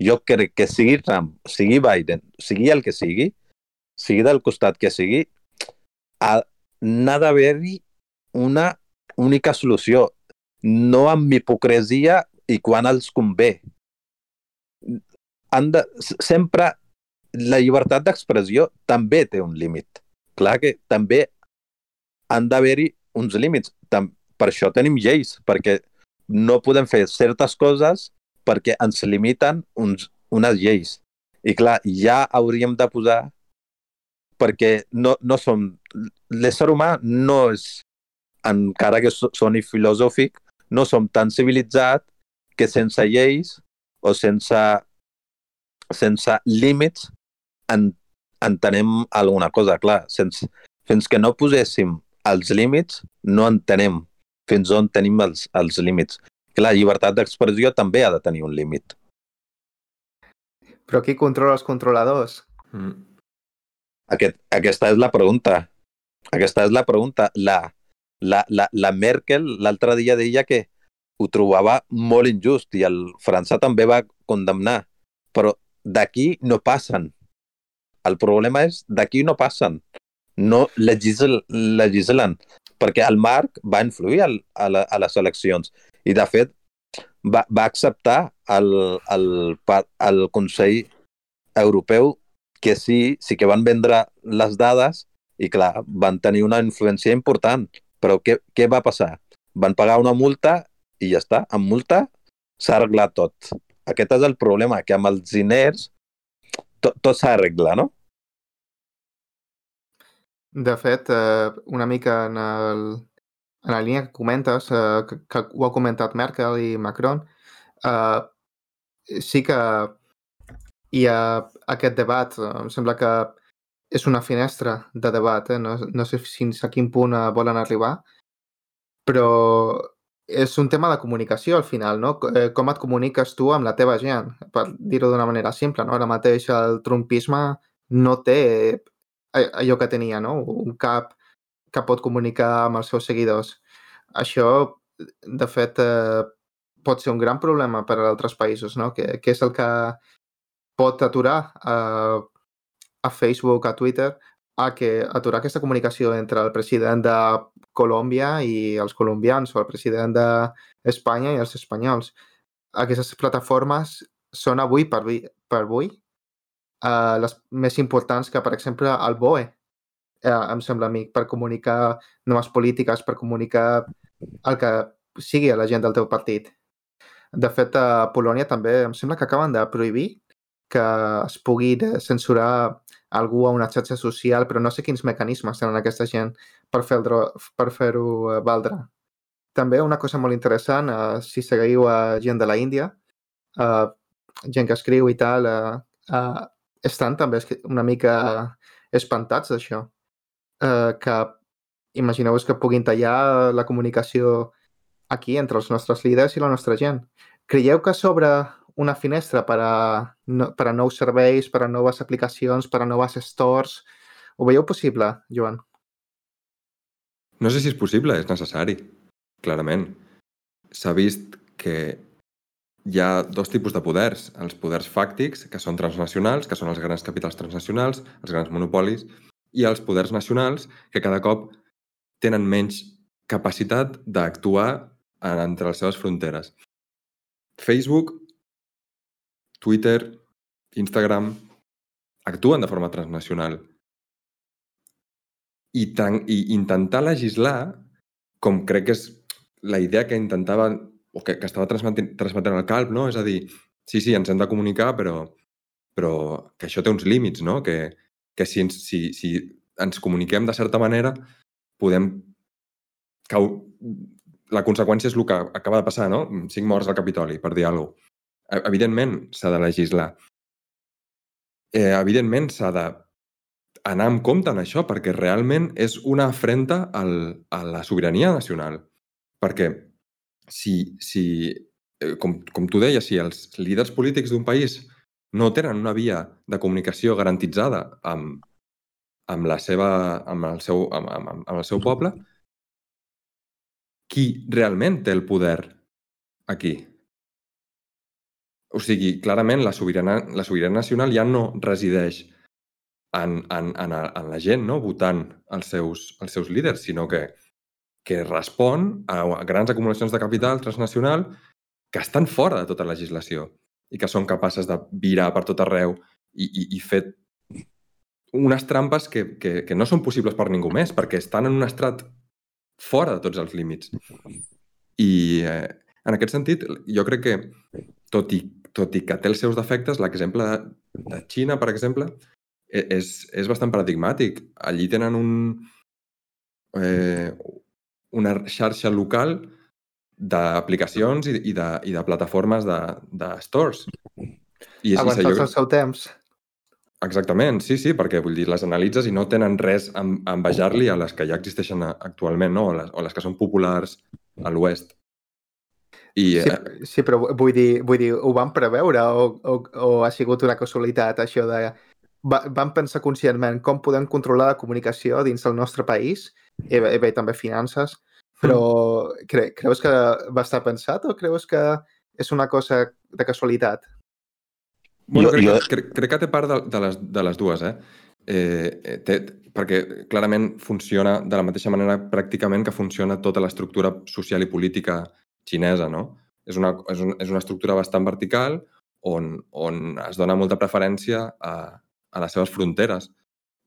Jo crec que sigui Trump, sigui Biden, sigui el que sigui, sigui del costat que sigui, ha, n'ha d'haver-hi una única solució, no amb hipocresia i quan els convé. Han de, sempre la llibertat d'expressió també té un límit. Clar que també han d'haver-hi uns límits. Per això tenim lleis, perquè no podem fer certes coses perquè ens limiten uns, unes lleis. I clar, ja hauríem de posar perquè no, no som... L'ésser humà no és, encara que soni filosòfic, no som tan civilitzat que sense lleis o sense, sense límits en, entenem alguna cosa. Clar, sense, fins que no poséssim els límits, no entenem fins on tenim els, els límits. Que la llibertat d'expressió també ha de tenir un límit. Però qui controla els controladors? Mm. Aquest, aquesta és la pregunta. Aquesta és la pregunta. La, la, la, la Merkel l'altre dia deia que ho trobava molt injust i el França també va condemnar. Però d'aquí no passen. El problema és d'aquí no passen. No legisl legislen. Perquè el Marc va influir al, a, la, a les eleccions. I, de fet, va, va acceptar el, el, el Consell Europeu que sí, sí que van vendre les dades i, clar, van tenir una influència important. Però què, què va passar? Van pagar una multa i ja està. Amb multa s'ha arreglat tot. Aquest és el problema, que amb els diners tot, tot s'arregla, no? De fet, eh, una mica en, el, en la línia que comentes, eh, que, que ho ha comentat Merkel i Macron, eh, sí que hi ha aquest debat, em sembla que és una finestra de debat, eh? no, no sé fins a quin punt eh, volen arribar, però és un tema de comunicació al final, no? Eh, com et comuniques tu amb la teva gent, per dir-ho d'una manera simple, no? Ara mateix el trumpisme no té allò que tenia, no? Un cap que pot comunicar amb els seus seguidors. Això, de fet, eh, pot ser un gran problema per a altres països, no? Que, que és el que pot aturar eh, a Facebook, a Twitter, a que aturar aquesta comunicació entre el president de Colòmbia i els colombians o el president d'Espanya i els espanyols. Aquestes plataformes són avui per, per avui uh, les més importants que, per exemple, el BOE, uh, em sembla a mi, per comunicar noves polítiques, per comunicar el que sigui a la gent del teu partit. De fet, a Polònia també em sembla que acaben de prohibir que es pugui censurar algú a una xarxa social, però no sé quins mecanismes tenen aquesta gent per fer-ho fer eh, valdre. També una cosa molt interessant, uh, si seguiu a gent de la Índia, uh, gent que escriu i tal, uh, uh, estan també una mica espantats d'això. Uh, que imagineu-vos que puguin tallar la comunicació aquí entre els nostres líders i la nostra gent. Creieu que s'obre una finestra per a, no, per a nous serveis, per a noves aplicacions, per a noves stores? Ho veieu possible, Joan? No sé si és possible, és necessari, clarament. S'ha vist que hi ha dos tipus de poders. Els poders fàctics, que són transnacionals, que són els grans capitals transnacionals, els grans monopolis, i els poders nacionals, que cada cop tenen menys capacitat d'actuar entre les seves fronteres. Facebook, Twitter, Instagram, actuen de forma transnacional. I, tan, i intentar legislar, com crec que és la idea que intentava o que, que estava transmetent, transmetent el calp, no? És a dir, sí, sí, ens hem de comunicar, però, però que això té uns límits, no? Que, que si, ens, si, si ens comuniquem de certa manera, podem cau, la conseqüència és el que acaba de passar, no? Cinc morts al Capitoli, per dir alguna cosa. E, evidentment, s'ha de legislar. Eh, evidentment, s'ha de anar amb compte en això, perquè realment és una afrenta al, a la sobirania nacional. Perquè si, si eh, com, com tu deies, si els líders polítics d'un país no tenen una via de comunicació garantitzada amb, amb, la seva, amb, el seu, amb, amb, amb el seu poble, qui realment té el poder aquí? O sigui, clarament la sobirania, la sobirania nacional ja no resideix en, en, en, en la gent no? votant els seus, els seus líders, sinó que, que respon a grans acumulacions de capital transnacional que estan fora de tota legislació i que són capaces de virar per tot arreu i, i, i fer unes trampes que, que, que no són possibles per ningú més, perquè estan en un estrat fora de tots els límits. I eh, en aquest sentit, jo crec que, tot i, tot i que té els seus defectes, l'exemple de, de Xina, per exemple, e, és, és bastant paradigmàtic. Allí tenen un, eh, una xarxa local d'aplicacions i, i, de, i de plataformes de, de stores. I és, Avançats el seu temps. Exactament, sí, sí, perquè vull dir, les analitzes i no tenen res a envejar-li a les que ja existeixen actualment, no? O les, o les que són populars a l'oest. I, sí, eh... sí, però vull dir, vull dir, ho van preveure o, o, o ha sigut una casualitat això de... Va, van pensar conscientment com podem controlar la comunicació dins del nostre país i bé, i bé també finances, però mm. cre creus que va estar pensat o creus que és una cosa de casualitat? Bueno, crec, jo... crec, crec que té part de, de, les, de les dues, eh? eh, eh té, perquè clarament funciona de la mateixa manera pràcticament que funciona tota l'estructura social i política xinesa, no? És una, és, un, és una estructura bastant vertical on, on es dona molta preferència a, a les seves fronteres.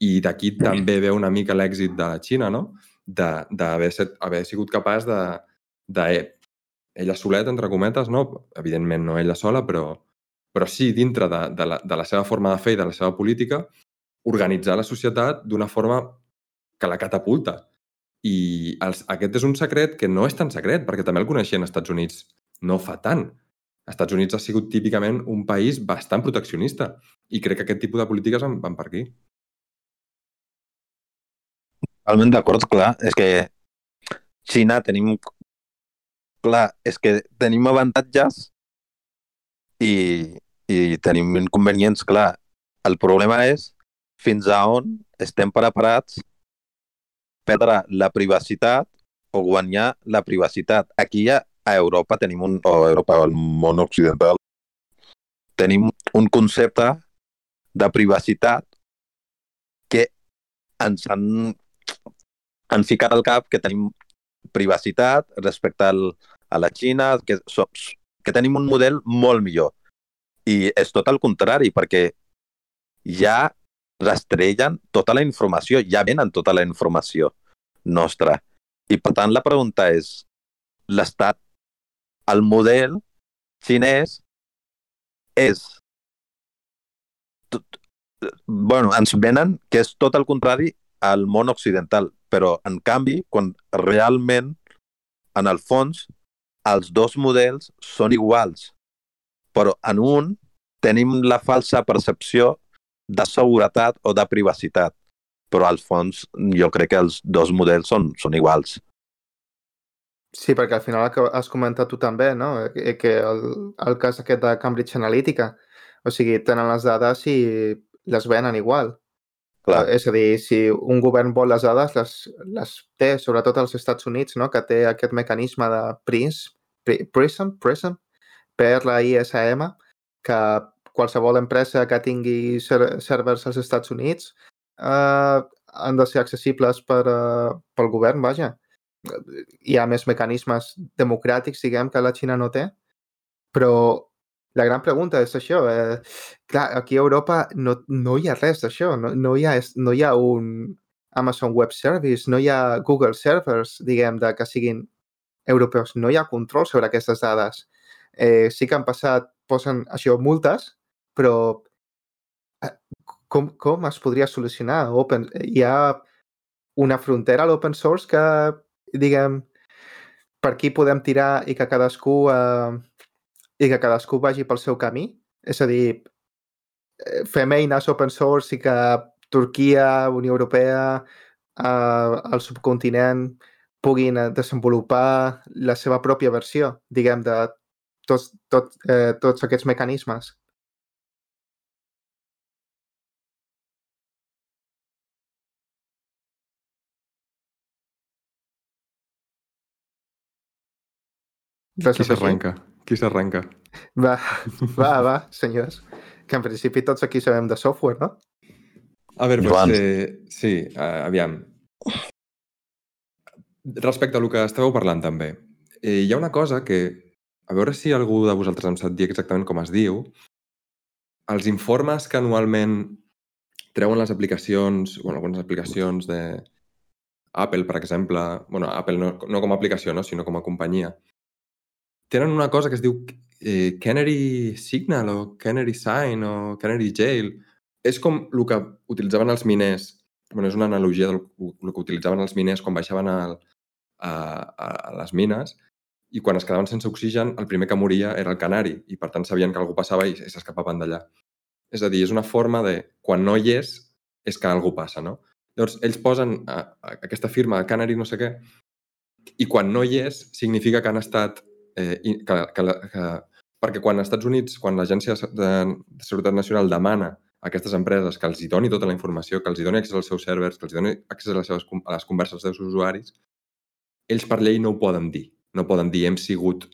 I d'aquí també ve una mica l'èxit de la Xina, no? D'haver haver sigut capaç de, de ella soleta, entre cometes, no? Evidentment no ella sola, però, però sí, dintre de, de, la, de la seva forma de fer i de la seva política, organitzar la societat d'una forma que la catapulta. I els, aquest és un secret que no és tan secret, perquè també el coneixien als Estats Units no fa tant. Els Estats Units ha sigut típicament un país bastant proteccionista i crec que aquest tipus de polítiques van, van per aquí. Totalment d'acord, clar. És que Xina tenim... Clar, és que tenim avantatges i, i tenim inconvenients, clar. El problema és fins a on estem preparats perdre la privacitat o guanyar la privacitat. Aquí ja a Europa tenim un, o a Europa, al món occidental, tenim un concepte de privacitat que ens han, han ficat al cap que tenim privacitat respecte al, a la Xina, que, som, que tenim un model molt millor. I és tot el contrari, perquè ja rastrellen tota la informació, ja venen tota la informació nostra. I per tant la pregunta és, l'estat, el model xinès és tot, bueno, ens venen que és tot el contrari al món occidental, però en canvi, quan realment, en el fons, els dos models són iguals, però en un tenim la falsa percepció de seguretat o de privacitat, però al fons jo crec que els dos models són, són iguals. Sí, perquè al final el que has comentat tu també, no? Eh, que el, el cas aquest de Cambridge Analytica, o sigui, tenen les dades i les venen igual. Clar. És a dir, si un govern vol les dades, les, les té, sobretot als Estats Units, no? que té aquest mecanisme de PRISM, PRISM, PRISM per la ISM, que qualsevol empresa que tingui servers als Estats Units eh, han de ser accessibles per, uh, pel govern, vaja. Hi ha més mecanismes democràtics, diguem, que la Xina no té, però la gran pregunta és això. Eh, clar, aquí a Europa no, no hi ha res d'això. No, no, hi ha, no hi ha un Amazon Web Service, no hi ha Google Servers, diguem, de que siguin europeus. No hi ha control sobre aquestes dades. Eh, sí que han passat, posen això, multes, però eh, com, com es podria solucionar? Open, hi ha una frontera a l'open source que, diguem, per aquí podem tirar i que cadascú eh, i que cadascú vagi pel seu camí. És a dir, eh, fem eines open source i que Turquia, Unió Europea, eh, el subcontinent puguin eh, desenvolupar la seva pròpia versió, diguem, de tots, tot, eh, tots aquests mecanismes. Qui s'arrenca? Qui s'arrenca? Va, va, va, senyors. Que en principi tots aquí sabem de software, no? A veure, doncs, eh, sí, uh, aviam. Respecte a el que estàveu parlant també, eh, hi ha una cosa que, a veure si algú de vosaltres em sap dir exactament com es diu, els informes que anualment treuen les aplicacions, bueno, algunes aplicacions de Apple, per exemple, bueno, Apple no, no com a aplicació, no, sinó com a companyia, tenen una cosa que es diu eh, Canary Signal o Canary Sign o Canary Jail. És com el que utilitzaven els miners, bueno, és una analogia del el que utilitzaven els miners quan baixaven al, a, a les mines i quan es quedaven sense oxigen, el primer que moria era el canari i per tant sabien que algú passava i s'escapaven d'allà. És a dir, és una forma de, quan no hi és, és que algú passa, no? Llavors, ells posen a, a aquesta firma Canary no sé què i quan no hi és, significa que han estat eh, que, que, que, perquè quan als Estats Units, quan l'Agència de, de Seguretat Nacional demana a aquestes empreses que els hi doni tota la informació, que els hi doni accés als seus servers, que els doni accés a les, seves, a les converses dels seus usuaris, ells per llei no ho poden dir. No poden dir hem sigut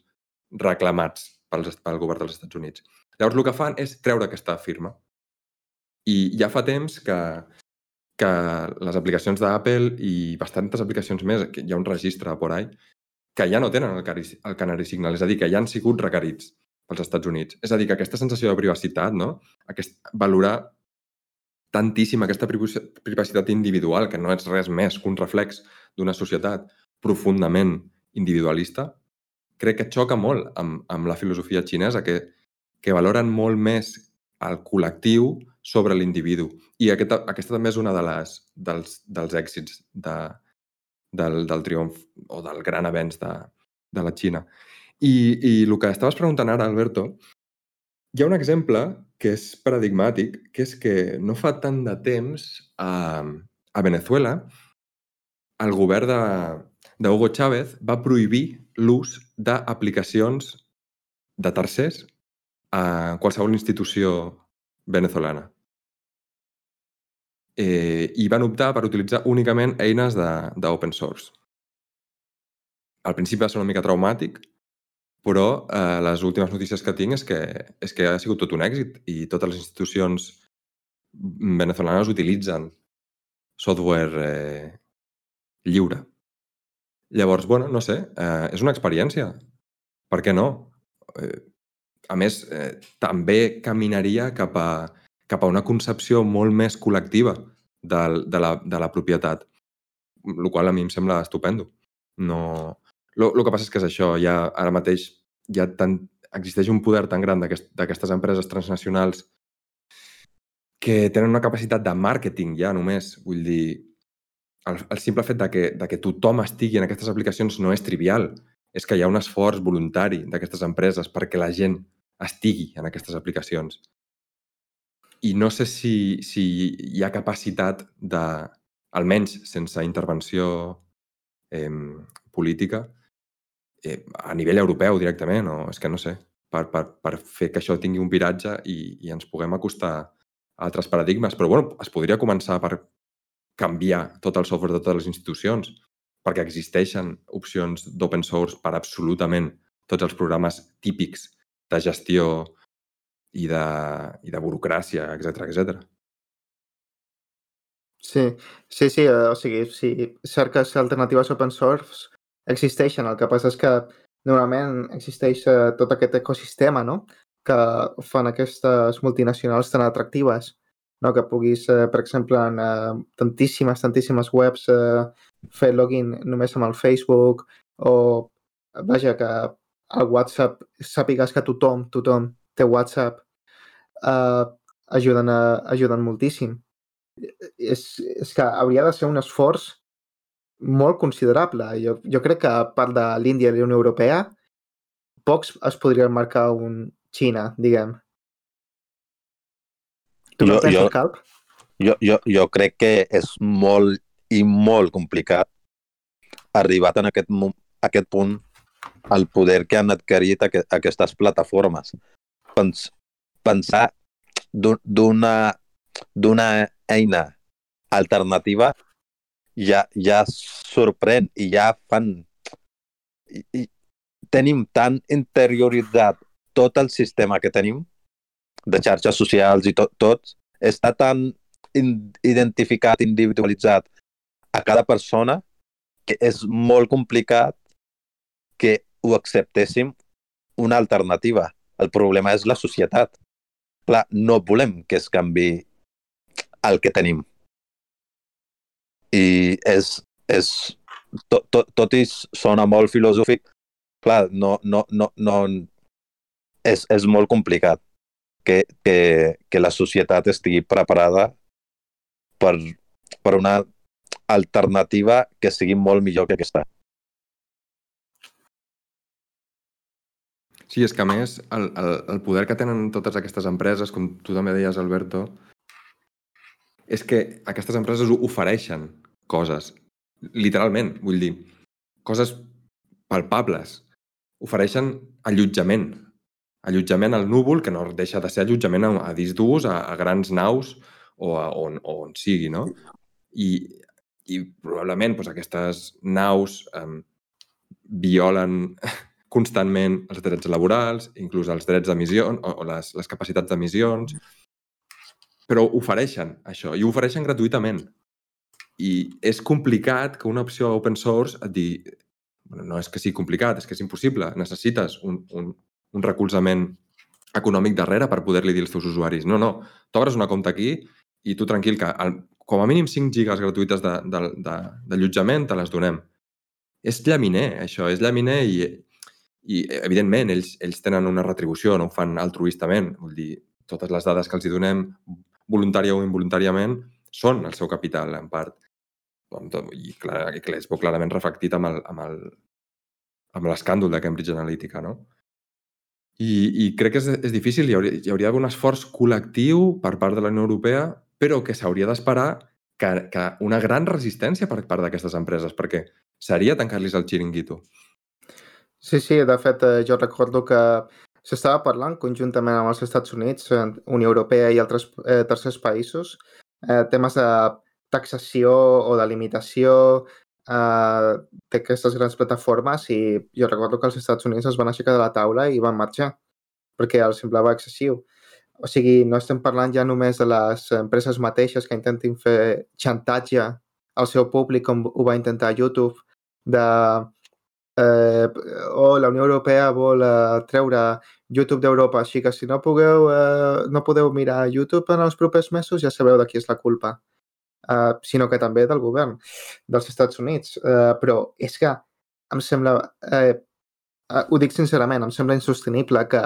reclamats pels, pel govern dels Estats Units. Llavors, el que fan és treure aquesta firma. I ja fa temps que, que les aplicacions d'Apple i bastantes aplicacions més, que hi ha un registre por ahí, que ja no tenen el, el Canary Signal, és a dir, que ja han sigut requerits pels Estats Units. És a dir, que aquesta sensació de privacitat, no? Aquest, valorar tantíssim aquesta privacitat individual, que no és res més que un reflex d'una societat profundament individualista, crec que xoca molt amb, amb la filosofia xinesa, que, que valoren molt més el col·lectiu sobre l'individu. I aquesta, aquesta també és una de les, dels, dels èxits de, del, del triomf o del gran avenç de, de la Xina. I, I el que estaves preguntant ara, Alberto, hi ha un exemple que és paradigmàtic, que és que no fa tant de temps a, a Venezuela el govern de, de Hugo Chávez va prohibir l'ús d'aplicacions de tercers a qualsevol institució venezolana eh, i van optar per utilitzar únicament eines d'open source. Al principi va ser una mica traumàtic, però eh, les últimes notícies que tinc és que, és que ha sigut tot un èxit i totes les institucions venezolanes utilitzen software eh, lliure. Llavors, bueno, no sé, eh, és una experiència. Per què no? Eh, a més, eh, també caminaria cap a cap a una concepció molt més col·lectiva de, de, la, de la propietat, el qual a mi em sembla estupendo. No... El que passa és que és això, ja ara mateix ja tan, existeix un poder tan gran d'aquestes aquest, empreses transnacionals que tenen una capacitat de màrqueting ja només. Vull dir, el, el simple fet de que, de que tothom estigui en aquestes aplicacions no és trivial. És que hi ha un esforç voluntari d'aquestes empreses perquè la gent estigui en aquestes aplicacions. I no sé si, si hi ha capacitat de, almenys sense intervenció eh, política, eh, a nivell europeu directament, o és que no sé, per, per, per fer que això tingui un viratge i, i ens puguem acostar a altres paradigmes. Però bueno, es podria començar per canviar tot el software de totes les institucions, perquè existeixen opcions d'open source per absolutament tots els programes típics de gestió i de, i de burocràcia, etc etc. Sí, sí, sí, eh, o sigui, si cerques alternatives open source, existeixen. El que passa és que normalment existeix eh, tot aquest ecosistema, no?, que fan aquestes multinacionals tan atractives no? que puguis, eh, per exemple, en eh, tantíssimes, tantíssimes webs eh, fer login només amb el Facebook o, vaja, que el WhatsApp sàpigues que tothom, tothom té WhatsApp, eh, ajuden, a, ajuden moltíssim. És, és que hauria de ser un esforç molt considerable. Jo, jo crec que a part de l'Índia i la Unió Europea, pocs es podrien marcar un Xina, diguem. Tu jo, penses, jo, Calp? Jo, jo, jo crec que és molt i molt complicat arribat en aquest, aquest punt el poder que han adquirit aquest, aquestes plataformes. Pens, pensar d'una d'una eina alternativa ja, ja sorprèn i ja fan... I, i tenim tan interioritzat tot el sistema que tenim de xarxes socials i tot, tot està tan identificat, individualitzat a cada persona que és molt complicat que ho acceptéssim una alternativa. El problema és la societat. Clar, no volem que es canvi el que tenim. I és, és tot, tot, tot i sona molt filosòfic, clar, no, no, no, no, és, és molt complicat que, que, que la societat estigui preparada per, per una alternativa que sigui molt millor que aquesta. Sí, és que a més el, el, el poder que tenen totes aquestes empreses, com tu també deies, Alberto, és que aquestes empreses ofereixen coses, literalment, vull dir, coses palpables. Ofereixen allotjament, allotjament al núvol, que no deixa de ser allotjament a, a disc d'ús, a, a grans naus o a, on, on sigui, no? I, i probablement doncs, aquestes naus eh, violen constantment els drets laborals, inclús els drets d'emissions o, o les, les capacitats d'emissions, però ofereixen això, i ho ofereixen gratuïtament. I és complicat que una opció open source et digui bueno, no és que sigui complicat, és que és impossible. Necessites un, un, un recolzament econòmic darrere per poder-li dir als teus usuaris. No, no, t'obres una compte aquí i tu tranquil, que el, com a mínim 5 gigas gratuïtes d'allotjament te les donem. És llaminer, això, és llaminer i, i evidentment, ells, ells tenen una retribució, no ho fan altruistament. Vull dir, totes les dades que els hi donem, voluntària o involuntàriament, són el seu capital, en part. I, clar, veu clarament reflectit amb el, amb el, amb l'escàndol de Cambridge Analytica, no? I, i crec que és, és difícil, hi hauria, hi hauria un esforç col·lectiu per part de la Unió Europea, però que s'hauria d'esperar que, que una gran resistència per part d'aquestes empreses, perquè seria tancar-los el xiringuito. Sí, sí, de fet, eh, jo recordo que s'estava parlant conjuntament amb els Estats Units, eh, Unió Europea i altres eh, tercers països, eh, temes de taxació o de limitació eh, d'aquestes grans plataformes i jo recordo que els Estats Units es van aixecar de la taula i van marxar perquè els semblava excessiu. O sigui, no estem parlant ja només de les empreses mateixes que intentin fer xantatge al seu públic com ho va intentar YouTube, de eh, o la Unió Europea vol eh, treure YouTube d'Europa, així que si no, pugueu, eh, no podeu mirar YouTube en els propers mesos ja sabeu de qui és la culpa uh, sinó que també del govern dels Estats Units. Uh, però és que em sembla, uh, uh, ho dic sincerament, em sembla insostenible que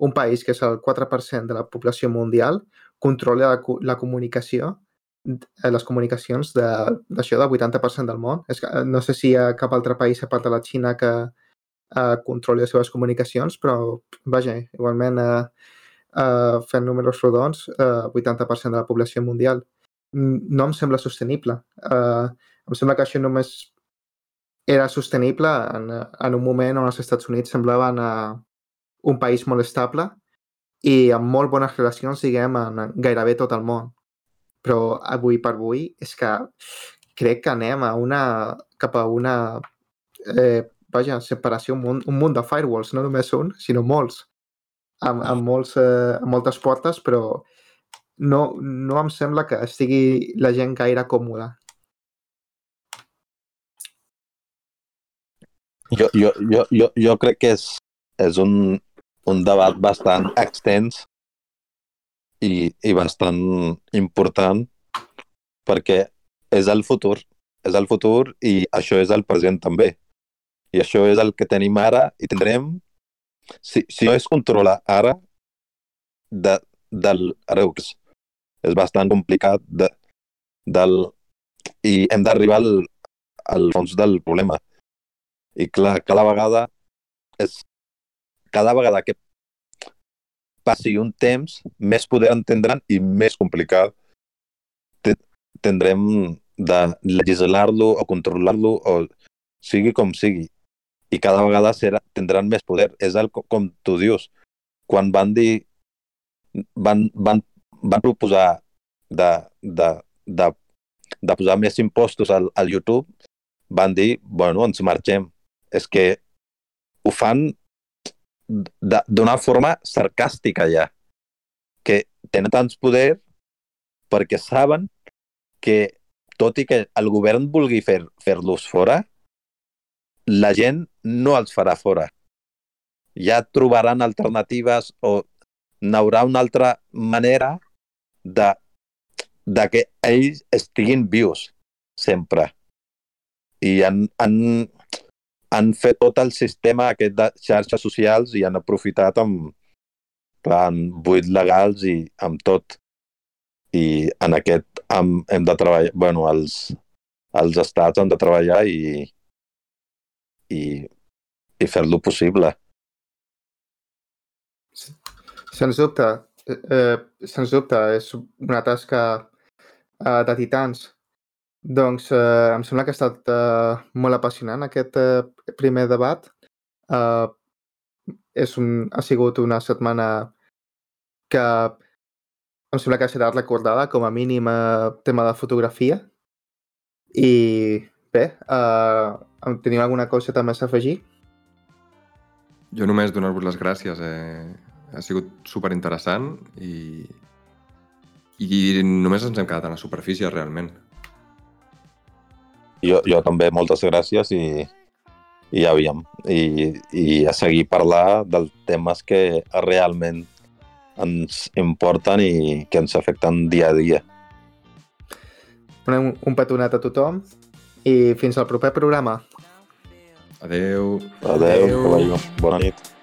un país que és el 4% de la població mundial controla la, la comunicació, eh, les comunicacions d'això del 80% del món. És que, eh, no sé si hi ha cap altre país a part de la Xina que eh, controli les seves comunicacions, però, vaja, igualment, eh, eh, fent números rodons, eh, 80% de la població mundial. No em sembla sostenible. Eh, em sembla que això només era sostenible en, en un moment on els Estats Units semblaven uh, un país molt estable i amb molt bones relacions, diguem, en gairebé tot el món. Però avui per avui és que crec que anem a una, cap a una eh, vaja, separació, un munt, un munt de firewalls, no només un, sinó molts, amb, amb, molts, eh, amb moltes portes, però no, no em sembla que estigui la gent gaire còmoda. Jo, jo, jo, jo, jo crec que és, és un, un debat bastant extens i, i bastant important perquè és el futur, és el futur i això és el present també. I això és el que tenim ara i tindrem, si, si no es controla ara, de, del Reus, és bastant complicat de, del, i hem d'arribar al, al fons del problema. I clar, cada vegada és cada vegada que passi un temps, més poder entendran i més complicat tindrem de legislar-lo o controlar-lo o sigui com sigui. I cada vegada serà, tindran més poder. És el, com tu dius, quan van dir van, van, van proposar de, de, de, de posar més impostos al, al YouTube, van dir, bueno, ens marxem. És que ho fan d'una forma sarcàstica ja, que tenen tants poder perquè saben que tot i que el govern vulgui fer, fer-los fora, la gent no els farà fora. Ja trobaran alternatives o n'haurà una altra manera de, de que ells estiguin vius sempre. I han, han, han fet tot el sistema aquest de xarxes socials i han aprofitat amb, clar, amb buits legals i amb tot. I en aquest hem, hem de treballar, bueno, els, els estats han de treballar i, i, i fer-lo possible. Sens dubte, eh, eh, sens dubte, és una tasca eh, de titans doncs eh, em sembla que ha estat eh, molt apassionant aquest eh, primer debat. Eh, és un, ha sigut una setmana que em sembla que serà recordada com a mínim eh, tema de fotografia. I bé, eh, teniu alguna cosa també a afegir? Jo només donar-vos les gràcies. Eh? Ha sigut super interessant i, i només ens hem quedat a la superfície realment. Jo, jo també, moltes gràcies i, i aviam, i, i a seguir parlar dels temes que realment ens importen i que ens afecten dia a dia. Un, un petonat a tothom i fins al proper programa. Adeu. Adeu, Adeu. Bona nit.